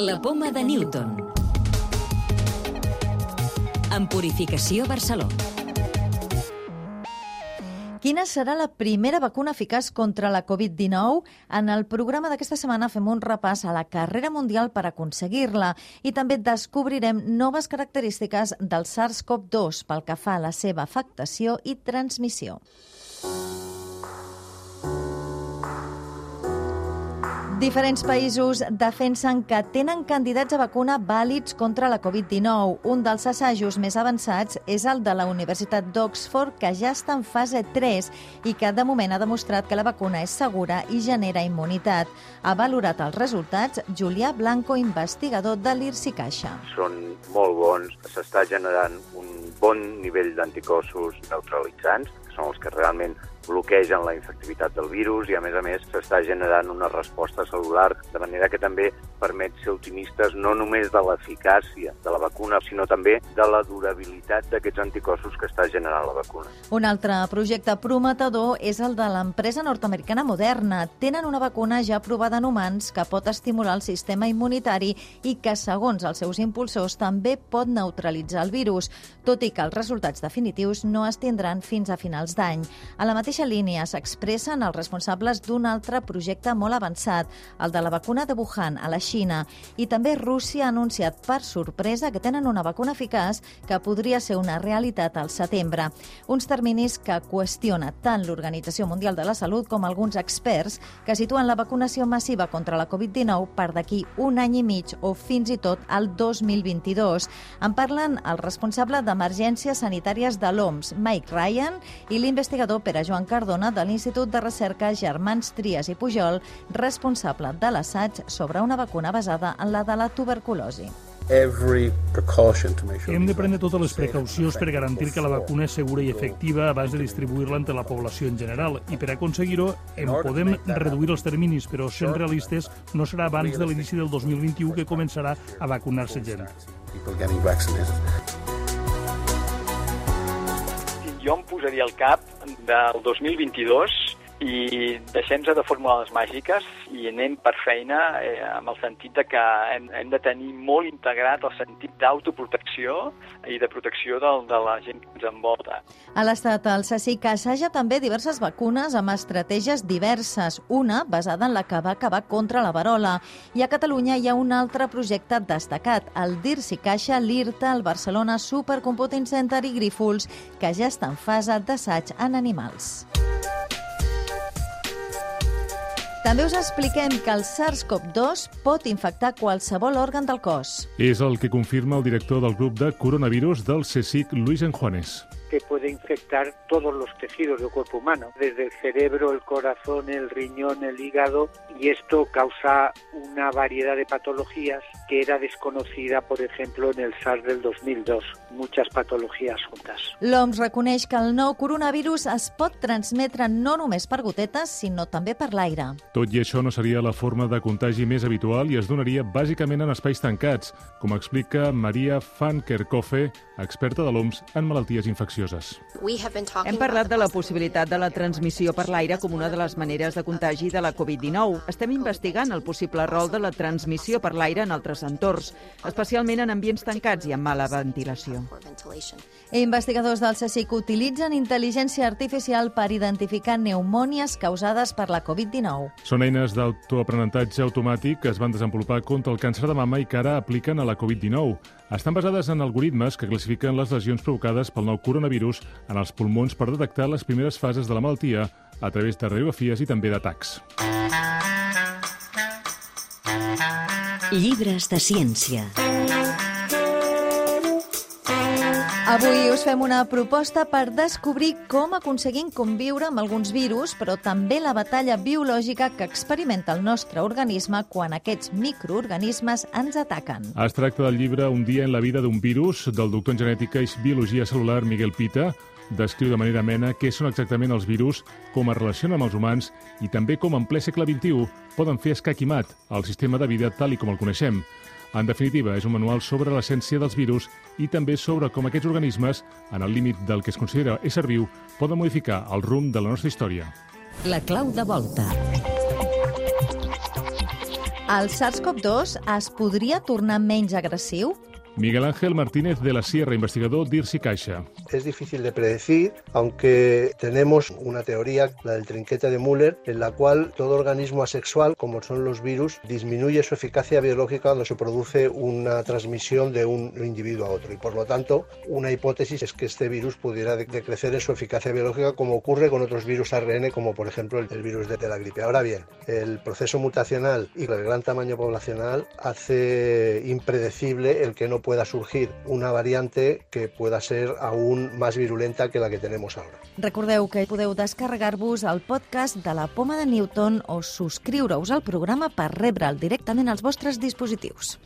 La poma de Newton. En Purificació Barcelona. Quina serà la primera vacuna eficaç contra la Covid-19? En el programa d'aquesta setmana fem un repàs a la carrera mundial per aconseguir-la i també descobrirem noves característiques del SARS-CoV-2 pel que fa a la seva afectació i transmissió. Diferents països defensen que tenen candidats a vacuna vàlids contra la Covid-19. Un dels assajos més avançats és el de la Universitat d'Oxford, que ja està en fase 3 i que de moment ha demostrat que la vacuna és segura i genera immunitat. Ha valorat els resultats Julià Blanco, investigador de l'IRSI Caixa. Són molt bons, s'està generant un bon nivell d'anticossos neutralitzants, són els que realment bloquegen la infectivitat del virus i, a més a més, s'està generant una resposta celular, de manera que també permet ser optimistes no només de l'eficàcia de la vacuna, sinó també de la durabilitat d'aquests anticossos que està generant la vacuna. Un altre projecte prometedor és el de l'empresa nord-americana Moderna. Tenen una vacuna ja provada en humans que pot estimular el sistema immunitari i que, segons els seus impulsors, també pot neutralitzar el virus, tot i que els resultats definitius no es tindran fins a finals d'any. A la mateixa línia s'expressen els responsables d'un altre projecte molt avançat, el de la vacuna de Wuhan, a la Xina. I també Rússia ha anunciat per sorpresa que tenen una vacuna eficaç que podria ser una realitat al setembre. Uns terminis que qüestiona tant l'Organització Mundial de la Salut com alguns experts que situen la vacunació massiva contra la Covid-19 per d'aquí un any i mig o fins i tot al 2022. En parlen el responsable d'Emergències Sanitàries de l'OMS, Mike Ryan, i l'investigador Pere Joan Cardona de l'Institut de Recerca Germans Trias i Pujol, responsable de l'assaig sobre una vacuna basada en la de la tuberculosi. Hem de prendre totes les precaucions per garantir que la vacuna és segura i efectiva abans de distribuir-la entre la població en general. I per aconseguir-ho, en podem reduir els terminis, però sent realistes, no serà abans de l'inici del 2021 que començarà a vacunar-se gent jo em posaria al cap del 2022 i deixem-nos de fórmules màgiques i anem per feina eh, amb el sentit de que hem, hem de tenir molt integrat el sentit d'autoprotecció i de protecció del, de la gent que ens envolta. A l'estat, el CSIC assaja també diverses vacunes amb estratègies diverses, una basada en la que va acabar contra la varola. I a Catalunya hi ha un altre projecte destacat, el DIRSI Caixa, l'IRTA, el Barcelona Supercomputing Center i Grífols, que ja està en fase d'assaig en animals. També us expliquem que el SARS-CoV-2 pot infectar qualsevol òrgan del cos. És el que confirma el director del grup de coronavirus del CSIC, Luis Enjuanes que puede infectar todos los tejidos del cuerpo humano, desde el cerebro, el corazón, el riñón, el hígado, y esto causa una variedad de patologías que era desconocida, por ejemplo, en el SARS del 2002. Muchas patologies juntes. L'OMS reconeix que el nou coronavirus es pot transmetre no només per gotetes, sinó també per l'aire. Tot i això no seria la forma de contagi més habitual i es donaria bàsicament en espais tancats, com explica Maria Van Kerkhove, experta de l'OMS en malalties infeccioses. Hem parlat de la possibilitat de la transmissió per l'aire com una de les maneres de contagi de la Covid-19. Estem investigant el possible rol de la transmissió per l'aire en altres entorns, especialment en ambients tancats i amb mala ventilació. Investigadors del CSIC utilitzen intel·ligència artificial per identificar pneumònies causades per la Covid-19. Són eines d'autoaprenentatge automàtic que es van desenvolupar contra el càncer de mama i que ara apliquen a la Covid-19. Estan basades en algoritmes que classifiquen les lesions provocades pel nou coronavirus en els pulmons per detectar les primeres fases de la malaltia a través de radiografies i també d'atacs. Llibres de ciència. Avui us fem una proposta per descobrir com aconseguim conviure amb alguns virus, però també la batalla biològica que experimenta el nostre organisme quan aquests microorganismes ens ataquen. Es tracta del llibre Un dia en la vida d'un virus, del doctor en genètica i biologia celular Miguel Pita, descriu de manera amena què són exactament els virus, com es relacionen amb els humans i també com en ple segle XXI poden fer escac i mat el sistema de vida tal i com el coneixem. En definitiva, és un manual sobre l'essència dels virus i també sobre com aquests organismes, en el límit del que es considera ésser viu, poden modificar el rumb de la nostra història. La clau de volta. El SARS-CoV-2 es podria tornar menys agressiu? Miguel Ángel Martínez de la Sierra, investigador d'Irsi Caixa. Es difícil de predecir, aunque tenemos una teoría, la del trinquete de Müller, en la cual todo organismo asexual, como son los virus, disminuye su eficacia biológica cuando se produce una transmisión de un individuo a otro. Y por lo tanto, una hipótesis es que este virus pudiera decrecer en su eficacia biológica, como ocurre con otros virus ARN, como por ejemplo el, virus de, la gripe. Ahora bien, el proceso mutacional y el gran tamaño poblacional hace impredecible el que no pueda surgir una variante que pueda ser aún más virulenta que la que tenemos ahora. Recordeu que podeu descarregar-vos el podcast de la Poma de Newton o subscriure-us al programa per rebre'l directament als vostres dispositius.